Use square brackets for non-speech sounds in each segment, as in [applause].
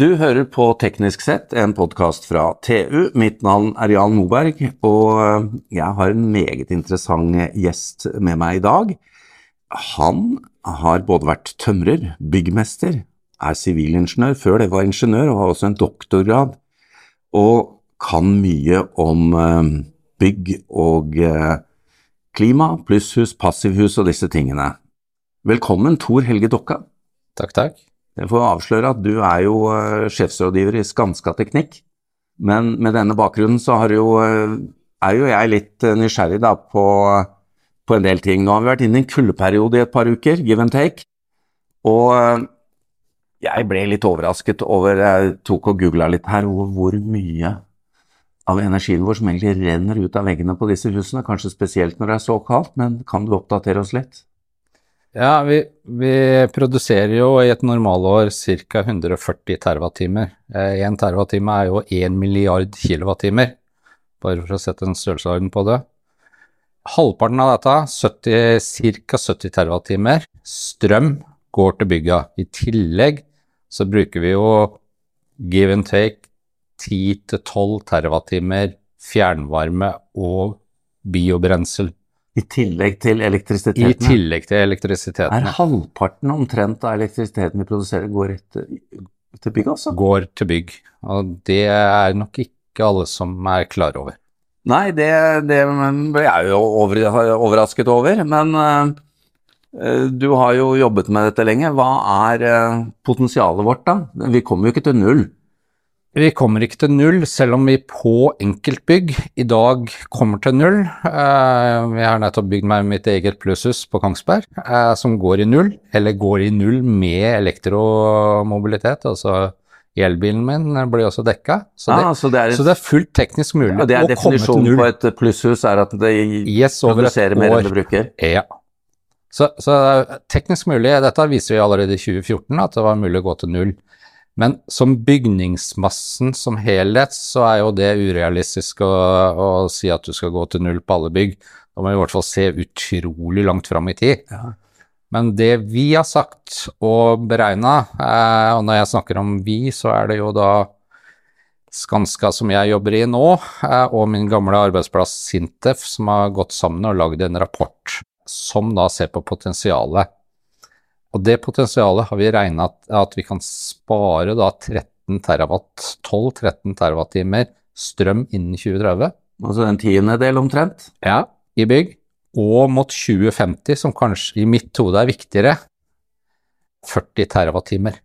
Du hører på Teknisk sett, en podkast fra TU. Mitt navn er Jan Moberg, og jeg har en meget interessant gjest med meg i dag. Han har både vært tømrer, byggmester, er sivilingeniør, før det var ingeniør, og har også en doktorgrad, og kan mye om eh, bygg og eh, klima, plusshus, passivhus og disse tingene. Velkommen, Tor Helge Dokka. Takk, takk. Jeg får avsløre at du er jo uh, sjefsrådgiver i Skanska Teknikk, men med denne bakgrunnen så jo, uh, er jo jeg litt uh, nysgjerrig da på, på, en del ting. Nå har vi vært inne i en kuldeperiode i et par uker, give and take, og jeg ble litt overrasket over Jeg tok og googla litt her over hvor mye av energien vår som egentlig renner ut av veggene på disse husene, kanskje spesielt når det er så kaldt, men kan du oppdatere oss litt? Ja, vi, vi, produserer jo i et normalår ca. 140 TWh. Én TWh er jo 1 milliard kWh, bare for å sette en størrelsesorden på det. Halvparten av dette, ca. 70 TWh, strøm går til bygga. I tillegg så bruker vi jo give and take 10-12 TWh fjernvarme og biobrensel i tillegg til elektrisiteten? I tillegg til elektrisiteten. Er halvparten omtrent av elektrisiteten vi produserer, går rett til bygg, altså? Går til bygg. Og det er nok ikke alle som er klar over. Nei, det, det ble jeg jo over, overrasket over. Men uh, du har jo jobbet med dette lenge. Hva er uh, potensialet vårt, da? Vi kommer jo ikke til null. Vi kommer ikke til null, selv om vi på enkeltbygg i dag kommer til null. Jeg eh, har nettopp bygd meg mitt eget plusshus på Kongsberg, eh, som går i null, eller går i null med elektromobilitet. altså Elbilen min blir også dekka, så, ah, så, så, det er fullt teknisk mulig ja, er å komme til null. Definisjonen på et plusshus er at det yes, produserer mer enn det bruker? Ja. Så, så teknisk mulig, dette viser vi allerede i 2014, at det var mulig å gå til null. Men som bygningsmassen som helhet, så er jo det urealistisk å, å, si at du skal gå til null på alle bygg. Da må vi i hvert fall se utrolig langt fram i tid. Ja. Men det vi har sagt og beregna, eh, og når jeg snakker om vi, så er det jo da Skanska som jeg jobber i nå, eh, og min gamle arbeidsplass Sintef, som har gått sammen og lagd en rapport som da ser på potensialet og det potensialet har vi regna at, at, vi kan spare da 13 terawatt, 12-13 terawattimer strøm innen 2030. Altså en tiendedel omtrent? Ja, i bygg. Og mot 2050, som kanskje i mitt hode er viktigere, 40 terawattimer.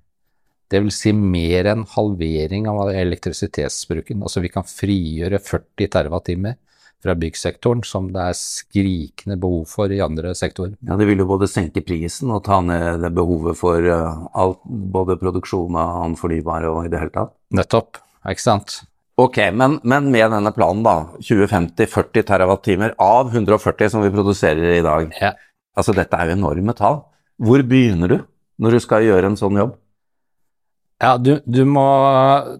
Det vil si mer enn halvering av elektrisitetsbruken. Altså vi kan frigjøre 40 terawattimer fra byggsektoren som det er skrikende behov for i andre sektorer. Ja, Det vil jo både senke prisen og ta ned det behovet for uh, alt, både produksjon av annen fornybar og i det hele tatt. Nettopp, ikke sant. Ok, men, men med denne planen, da, 2050, 40 TWh av 140 som vi produserer i dag. Ja. Altså dette er jo enorme tall. Hvor begynner du når du skal gjøre en sånn jobb? Ja, du, du, må,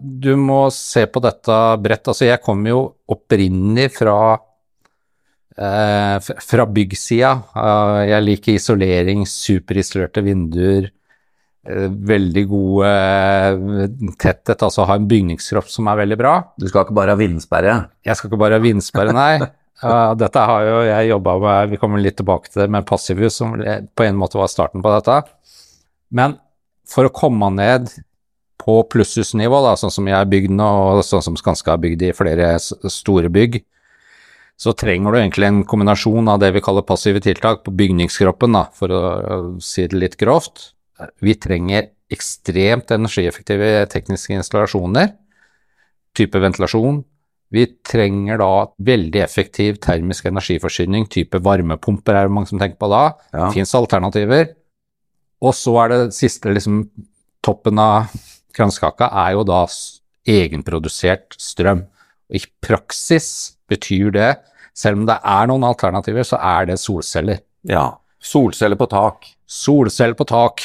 du, må, se på dette bredt. Altså, jeg kommer jo opprinnelig fra eh, fra byggsida. Uh, jeg liker isolering, superisolerte vinduer, eh, veldig god uh, tetthet, altså ha en bygningskropp som er veldig bra. Du skal ikke bare ha vindsperre? Jeg skal ikke bare ha vindsperre, nei. [laughs] dette har jo jeg jobba med, vi kommer litt tilbake til det, med passivhus, som på en måte var starten på dette. Men for å komme ned på plusshusnivå, da, sånn som jeg har bygd nå, og sånn som Skanska har bygd i flere store bygg, så trenger du egentlig en kombinasjon av det vi kaller passive tiltak på bygningskroppen, da, for å si det litt grovt. Vi trenger ekstremt energieffektive tekniske installasjoner, type ventilasjon. Vi trenger da veldig effektiv termisk energiforsyning, type varmepumper er det mange som tenker på da. Ja. Fins alternativer. Og så er det siste liksom toppen av Kransekaka er jo da egenprodusert strøm. Og I praksis betyr det, selv om det er noen alternativer, så er det solceller. Ja, solceller på tak. Solceller på tak,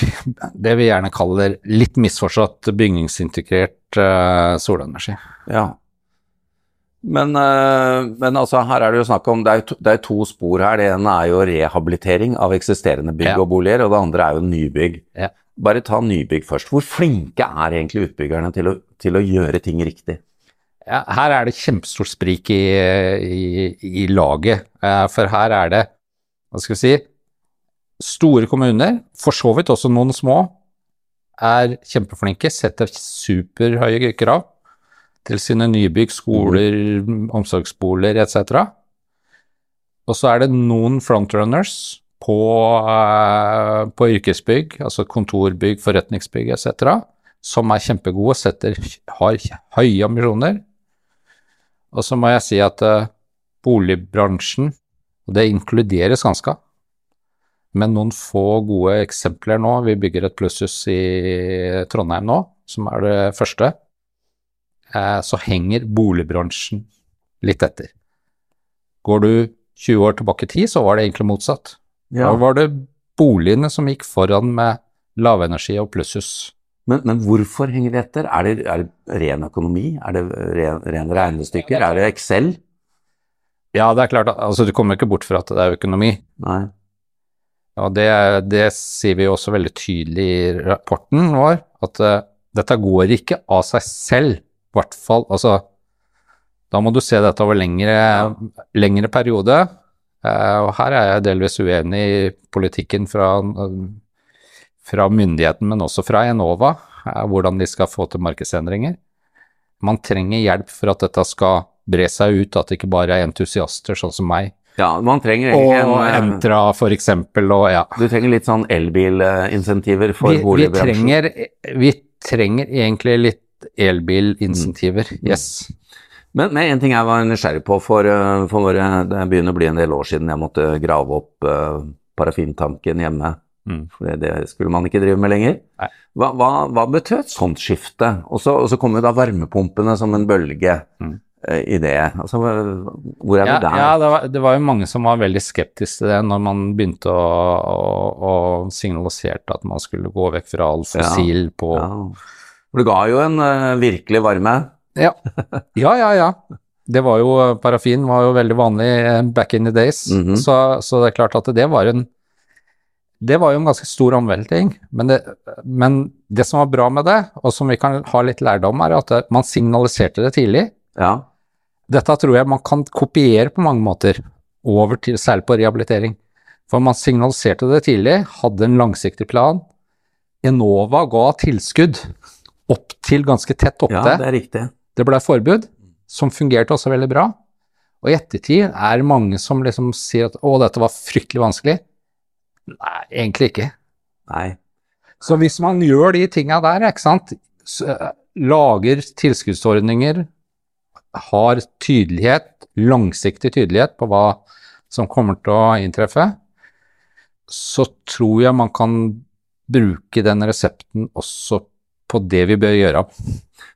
det vi gjerne kaller litt misforstått bygningsintegrert uh, solenergi. Ja. Men, uh, men, altså, her er det jo snakk om det er, to, det er, to, spor her. Det ene er jo rehabilitering av eksisterende bygg ja. og boliger, og det andre er jo nybygg. Ja. Bare ta nybygg først. Hvor flinke er egentlig utbyggerne til å, til å gjøre ting riktig? Ja, her er det kjempestort sprik i, i, i laget, for her er det, hva skal vi si, store kommuner, for så vidt også noen små, er kjempeflinke, setter superhøye krav til sine nybygg, skoler, omsorgsboliger etc. Og så er det noen frontrunners på, uh, på yrkesbygg, altså kontorbygg, forretningsbygg etc., som er kjempegode, setter, har høye ambisjoner. Og så må jeg si at uh, boligbransjen, og det inkluderes ganske, men noen få gode eksempler nå. Vi bygger et plusshus i Trondheim nå, som er det første. Eh, så henger boligbransjen litt etter. Går du 20 år tilbake i tid, så var det egentlig motsatt. Ja. Da var det boligene som gikk foran med lavenergi og plusshus. Men, men hvorfor henger vi etter? Er det, er det ren økonomi? Er det ren, ren regnestykker? Er det Excel? Ja, det er klart, altså du kommer ikke bort fra at det er økonomi. Nei. Og det, det sier vi også veldig tydelig i rapporten vår, at uh, dette går ikke av seg selv, i hvert fall. Altså, da må du se dette over lengre, lengre periode. Uh, og her er jeg delvis uenig i politikken fra, fra myndigheten, men også fra Enova, hvordan de skal få til markedsendringer. Man trenger hjelp for at dette skal bre seg ut, at det ikke bare er entusiaster sånn som meg Ja, man trenger og egentlig en eh, Entra for eksempel, og ja. Du trenger litt sånn elbilinsentiver for boligbransjen? vi, vi trenger egentlig litt elbilinsentiver, Mm. yes. Men, men en ting jeg var nysgjerrig på, for, eh, for våre, det begynner å bli en del år siden jeg måtte grave opp uh, parafintanken hjemme. Mm. For det, det skulle man ikke drive med lenger. Hva, hva, hva betød et sånt skifte? Og så, og så kom jo da varmepumpene som en bølge Mm. eh, i det. Altså, hvor er Ja, vi der? ja det, var, det var jo mange som var veldig skeptiske til det når man begynte å, å, å signalisere at man skulle gå vekk fra all fossil på Ja. For det ga jo en uh, virkelig varme. Ja. [laughs] ja, ja, ja. Det var jo, Parafin var jo veldig vanlig eh, back in the days, Mhm. så, så det er klart at det var en det var jo en ganske stor omvelting, men det, men det som var bra med det, og som vi kan ha litt lærdom, er at det, man signaliserte det tidlig. Ja. Dette tror jeg man kan kopiere på mange måter, over til, særlig på rehabilitering. For man signaliserte det tidlig, hadde en langsiktig plan. Enova ga tilskudd opp til ganske tett opp ja, opptil. det er riktig. Det ble forbud, som fungerte også veldig bra. Og i ettertid er det mange som liksom sier at å, dette var fryktelig vanskelig. Nei, egentlig ikke. Nei. Så hvis man gjør de tinga der, ikke sant, lager tilskuddsordninger, har tydelighet, langsiktig tydelighet på hva som kommer til å inntreffe, så tror jeg man kan bruke den resepten også på det vi bør gjøre.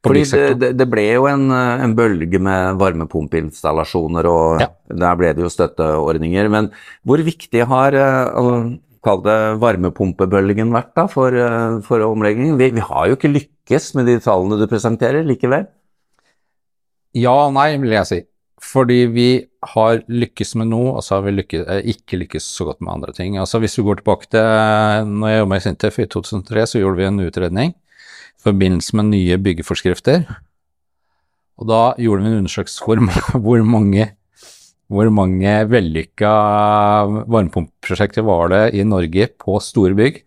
På Fordi det, det, ble jo en, eh, en bølge med varmepumpeinstallasjoner, og Ja. der ble det jo støtteordninger. Men hvor viktig har kall det varmepumpebølgen vært da, for, eh, for omleggingen? Vi, vi har jo ikke lykkes med de tallene du presenterer likevel. Ja og nei, vil jeg si. Fordi vi har lykkes med noe, og så har vi lykkes, eh, ikke lykkes så godt med andre ting. Altså Hvis vi går tilbake til når jeg jobbet i Sintef i 2003, så gjorde vi en utredning forbindelse med nye byggeforskrifter. Og da gjorde vi en undersøkelse hvor, [laughs] hvor mange hvor mange vellykka varmepumpeprosjekter var det i Norge på store bygg?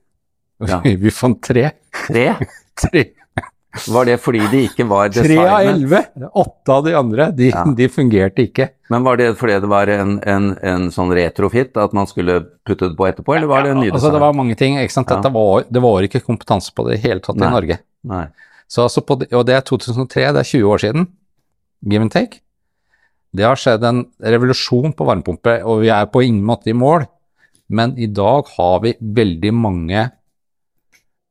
Ja. [laughs] Vi fant tre. Tre? [laughs] Tre, Var det fordi de ikke var designet? tre av elleve! Åtte av de andre, de, Ja. de fungerte ikke. Men var det fordi det var en, en, en sånn retrofit, at man skulle putte det på etterpå, eller var det en ny Altså, det var mange ting. ikke sant? Ja. Var, det var ikke kompetanse på det i hele tatt Nei. i Norge. Nei. Så altså på og det er 2003, det er 20 år siden. Give and take. Det har skjedd en revolusjon på varmepumpe, og vi er på ingen måte i mål. Men i dag har vi veldig mange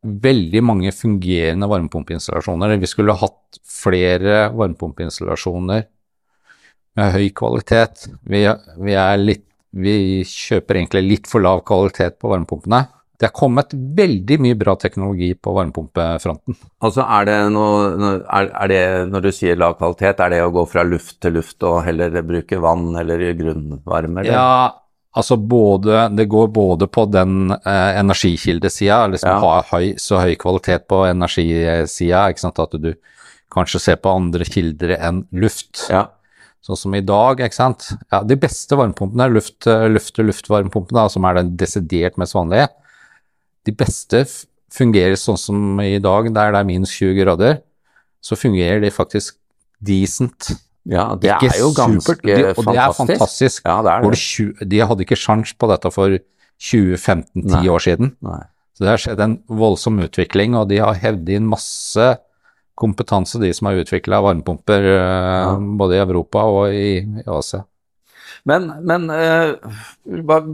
veldig mange fungerende varmepumpeinstallasjoner. Vi skulle hatt flere varmepumpeinstallasjoner med høy kvalitet. Vi, vi, litt, vi kjøper egentlig litt for lav kvalitet på varmepumpene. Det er kommet veldig mye bra teknologi på varmepumpefronten. Altså er det noe er, er det, Når du sier lav kvalitet, er det å gå fra luft til luft og heller bruke vann eller grunnvarme? Eller? Ja, Altså både, det går både på den eh, energikildesida, liksom Ja. ha høy, så høy kvalitet på energisida, ikke sant, at du kanskje ser på andre kilder enn luft. Ja. Sånn som i dag, ikke sant. Ja, de beste varmepumpene luft, eh, luft og luftvarmepumpene, som er den desidert mest vanlige. De beste fungerer sånn som i dag, der det er minus 20 grader, så fungerer de faktisk decent. Ja, det Ikke er jo ganske supert, de, og det er fantastisk. fantastisk. Ja, det er det. det tju- de hadde ikke sjans på dette for 20-15-10 år siden. Nei. Så det har skjedd en voldsom utvikling, og de har hevd inn masse kompetanse, de som har utvikla varmepumper ja. både i Europa og i, i Asia. Men, men uh,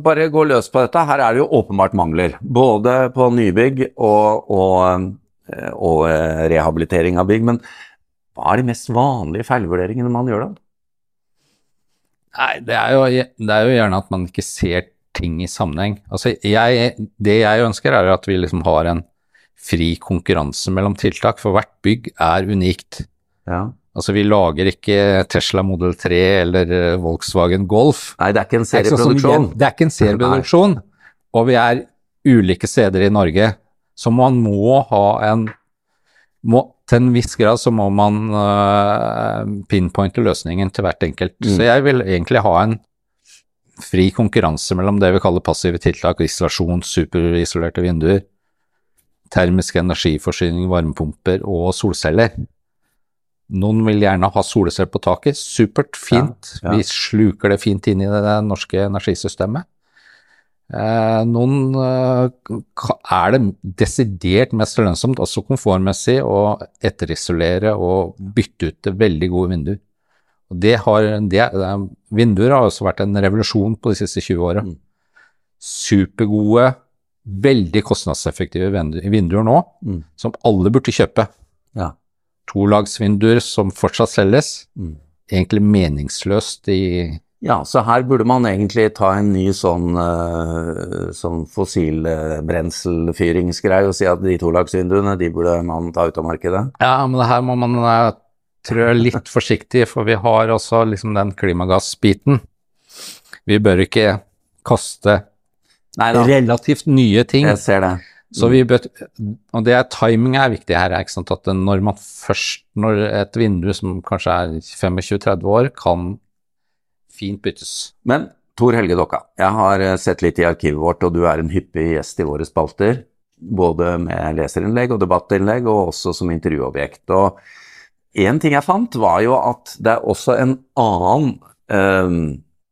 bare gå løs på dette. Her er det jo åpenbart mangler. Både på nybygg og, og, eh, og eh, rehabilitering av bygg. Men hva er de mest vanlige feilvurderingene man gjør da? Nei, det er, jo, det er jo gjerne at man ikke ser ting i sammenheng. Altså, jeg, det jeg ønsker er at vi liksom har en fri konkurranse mellom tiltak, for hvert bygg er unikt. Ja. Altså, vi lager ikke Tesla Model 3 eller eh, Volkswagen Golf. Nei, det er ikke en sånn serieproduksjon. Det er ikke en serieproduksjon, og vi er ulike steder i Norge, så man må ha en må, Til en viss grad så må man uh, pinpointe løsningen til hvert enkelt. Mm. Så jeg vil egentlig ha en fri konkurranse mellom det vi kaller passive tiltak, isolasjon, superisolerte vinduer, termisk energiforsyning, varmepumper og solceller. Noen vil gjerne ha solceller på taket. Supert, fint. Ja, ja. Vi sluker det fint inn i det norske energisystemet. Eh, noen eh, er det desidert mest lønnsomt, også komfortmessig, å etterisolere og bytte ut til veldig gode vinduer. Og det har, det, er- vinduer har også vært en revolusjon på de siste 20 åra. Mm. Supergode, veldig kostnadseffektive vinduer nå, Mm. som alle burde kjøpe. Ja. Tolagsvinduer som fortsatt selges. Mm. Egentlig meningsløst i Ja, så her burde man egentlig ta en ny sånn, uh, sånn fossilbrenselfyringsgreie og si at de tolagsvinduene, de burde man ta ut av markedet. Ja, men det her må man eh, trø litt forsiktig, for vi har også liksom den klimagassbiten. Vi bør ikke kaste Neida. relativt nye ting. jeg ser det. Så vi bør, og det er timing er viktig her, at når man først, når et vindu som kanskje er 25-30 år, kan fint byttes. Men Tor Helge Dokka, jeg har eh, sett litt i arkivet vårt, og du er en hyppig gjest i våre spalter. Både med leserinnlegg og debattinnlegg, og også som intervjuobjekt. Og én ting jeg fant, var jo at det er også en annen eh,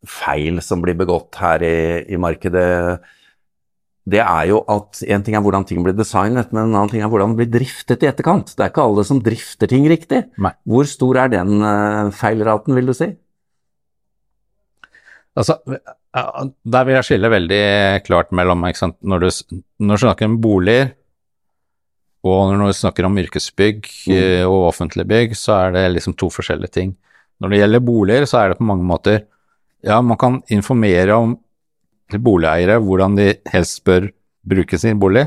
feil som blir begått her i, i markedet. Det er jo at en ting er hvordan ting blir designet, men en annen ting er hvordan det blir driftet i etterkant. Det er ikke alle som drifter ting riktig. Nei. Hvor stor er den eh, feilraten, vil du si? Altså, der vil jeg skille veldig klart mellom? Når, du, når du snakker om boliger, og når du snakker om yrkesbygg Mm. eh, og offentlige bygg, så er det liksom to forskjellige ting. Når det gjelder boliger, så er det på mange måter Ja, man kan informere om boligeiere hvordan de helst bør bruke sin bolig,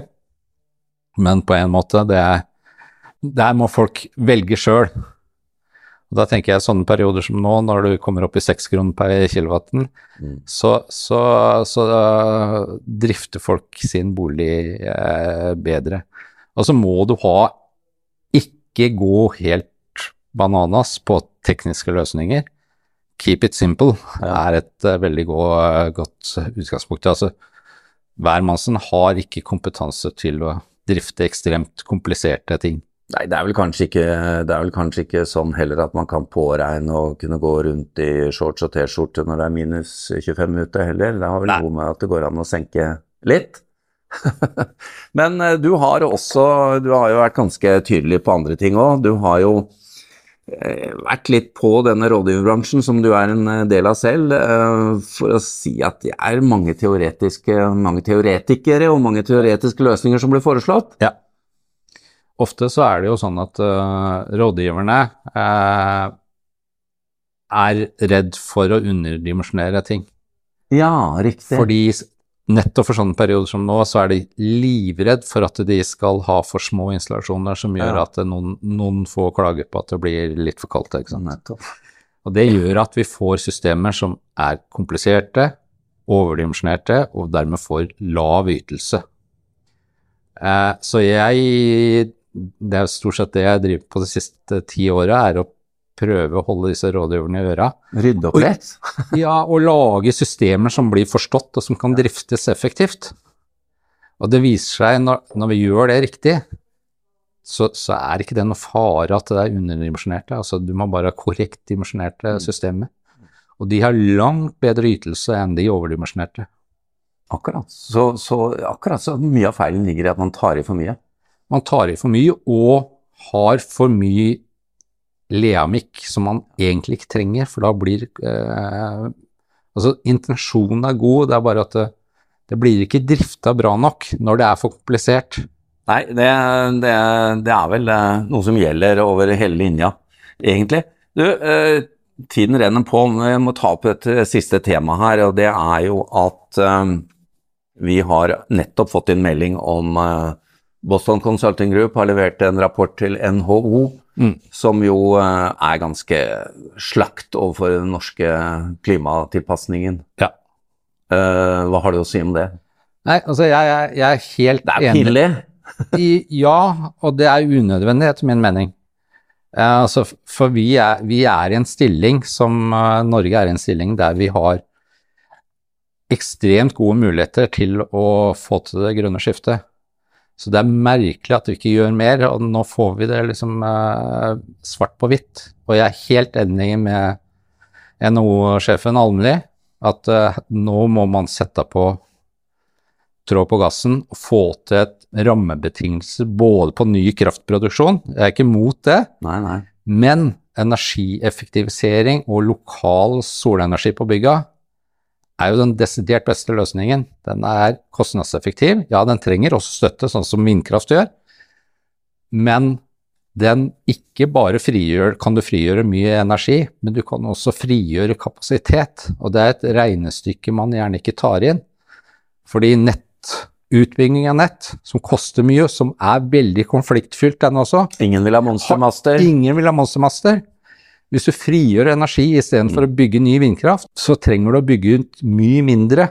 men på en måte, det er Der må folk velge sjøl. Og Da tenker jeg sånne perioder som nå, når du kommer opp i seks kroner per kilowatten, Mm. så, så, så drifter folk sin bolig eh, bedre. Og så må du ha ikke gå helt bananas på tekniske løsninger. Keep it simple er et uh, veldig gå- godt utgangspunkt. Altså, hvermannsen har ikke kompetanse til å drifte ekstremt kompliserte ting. Nei, det er, ikke, det er vel kanskje ikke sånn heller at man kan påregne å kunne gå rundt i shorts og T-skjorte når det er minus 25 ute heller. Det har vel Nei. noe med at det går an å senke litt. [laughs] Men eh, du har også, du har jo vært ganske tydelig på andre ting òg. Du har jo eh, vært litt på denne rådgiverbransjen som du er en eh, del av selv, for å si at det er mange, teoretiske, mange teoretikere og mange teoretiske løsninger som blir foreslått. Ja. Ofte så er det jo sånn at uh, rådgiverne uh, er redd for å underdimensjonere ting. Ja, riktig. Fordi nettopp for sånne perioder som nå, så er de livredd for at de skal ha for små installasjoner som gjør Ja. at noen, noen får klage på at det blir litt for kaldt. Ikke sant? Nettopp. Og det gjør at vi får systemer som er kompliserte, overdimensjonerte og dermed får lav ytelse. Eh, så jeg Det er stort sett det jeg driver på de siste ti åra, er å prøve å holde disse rådgiverne i øra. Rydde opp litt? [laughs] Ja, og lage systemer som blir forstått og som kan driftes effektivt. Og det viser seg når, når vi gjør det riktig, så, så, er ikke det noe fare at det er underdimensjonerte. Altså, du må bare ha korrekt dimensjonerte systemer. Og de har langt bedre ytelse enn de overdimensjonerte. Akkurat. Så, så, akkurat så mye av feilen ligger i at man tar i for mye? Man tar i for mye og har for mye leamikk som man egentlig ikke trenger, for da blir eh, Altså, intensjonen er god, det er bare at det, det blir ikke drifta bra nok når det er for komplisert. Nei, det, det, det er vel eh, noe som gjelder over hele linja, egentlig. Du, eh, tiden renner på, jeg må ta opp et eh, siste tema her, og det er jo at eh, vi har nettopp fått inn melding om uh, Boston Consulting Group har levert en rapport til NHO mm. som jo uh, er ganske slakt overfor den norske klimatilpasningen. Ja. Uh, hva har du å si om det? Nei, altså jeg, jeg, jeg er helt enig. Det er pinlig. [laughs] I, ja, og det er unødvendig etter min mening. altså, for vi er, vi er, i en stilling som Norge er i en stilling der vi har ekstremt gode muligheter til å få til det grønne skiftet. Så det er merkelig at vi ikke gjør mer, og nå får vi det liksom eh, svart på hvitt. Og jeg er helt enig med NHO-sjefen Almli at eh, nå må man sette på trå på gassen og få til et rammebetingelse både på ny kraftproduksjon, jeg er ikke mot det, nei, nei. men energieffektivisering og lokal solenergi på bygga er jo den desidert beste løsningen. Den er kostnadseffektiv. Ja, den trenger også støtte, sånn som vindkraft gjør, men den ikke bare frigjør, kan du frigjøre mye energi, men du kan også frigjøre kapasitet. Og det er et regnestykke man gjerne ikke tar inn. Fordi nettutbygging av nett, som koster mye, som er veldig konfliktfylt, den også Ingen vil ha monstermaster. Ingen vil ha monstermaster. Hvis du frigjør energi istedenfor mm. å bygge ny vindkraft, så trenger du å bygge ut mye mindre.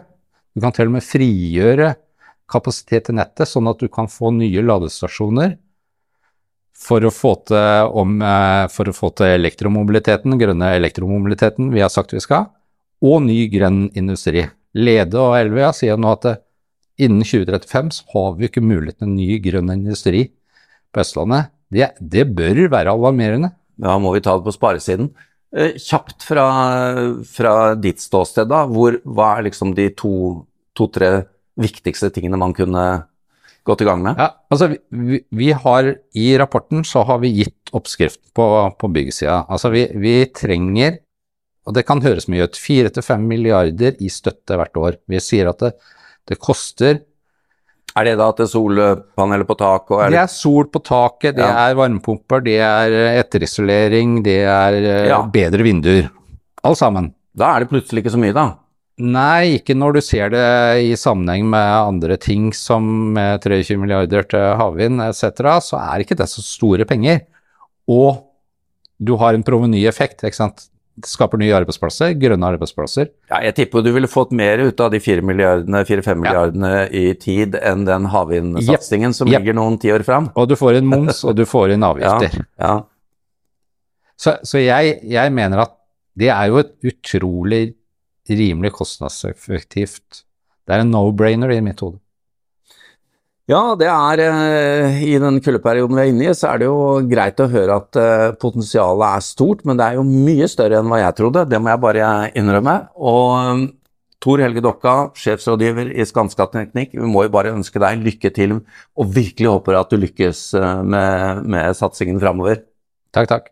Du kan til og med frigjøre kapasitet i nettet, sånn at du kan få nye ladestasjoner for å få til, om, eh, for å få til elektromobiliteten, grønne elektromobiliteten vi har sagt vi skal, og ny grønn industri. Lede og Elvia sier nå at innen 2035 så har vi ikke mulighet til ny grønn industri på Østlandet. Det, det bør være alarmerende. Da må vi ta det på sparesiden. Eh, kjapt fra, fra ditt ståsted, da. Hvor, hva er liksom de to-tre to, viktigste tingene man kunne gått i gang med? Ja, altså vi, vi, har I rapporten så har vi gitt oppskrift på, på byggesida. Altså vi, vi, trenger, og det kan høres mye ut, 4-5 milliarder i støtte hvert år. Vi sier at det, det koster er det da at det er solpaneler på taket? Det er sol på taket, det ja. er varmepumper, det er etterisolering, det er eh, ja. bedre vinduer. Alt sammen. Da er det plutselig ikke så mye, da? Nei, ikke når du ser det i sammenheng med andre ting som 23 milliarder til havvind etc., så er ikke det så store penger. Og du har en provenyeffekt, ikke sant skaper nye arbeidsplasser, grønne arbeidsplasser. Ja, jeg tipper du ville fått mer ut av de 4-5 milliardene, 4, milliardene ja. i tid enn den havvindsatsingen yep. som yep. ligger noen tiår fram. Og du får inn moms, og du får inn avgifter. [laughs] Ja. Så, så jeg, jeg, mener at det er jo et utrolig rimelig kostnadseffektivt Det er en no-brainer i mitt hode. Ja, det er eh, I den kuldeperioden vi er inne i, så er det jo greit å høre at eh, potensialet er stort, men det er jo mye større enn hva jeg trodde. Det må jeg bare innrømme. Og um, Tor Helge Dokka, sjefsrådgiver i Skanska Teknikk, vi må jo bare ønske deg lykke til, og virkelig håper at du lykkes eh, med, med satsingen framover. Takk, takk.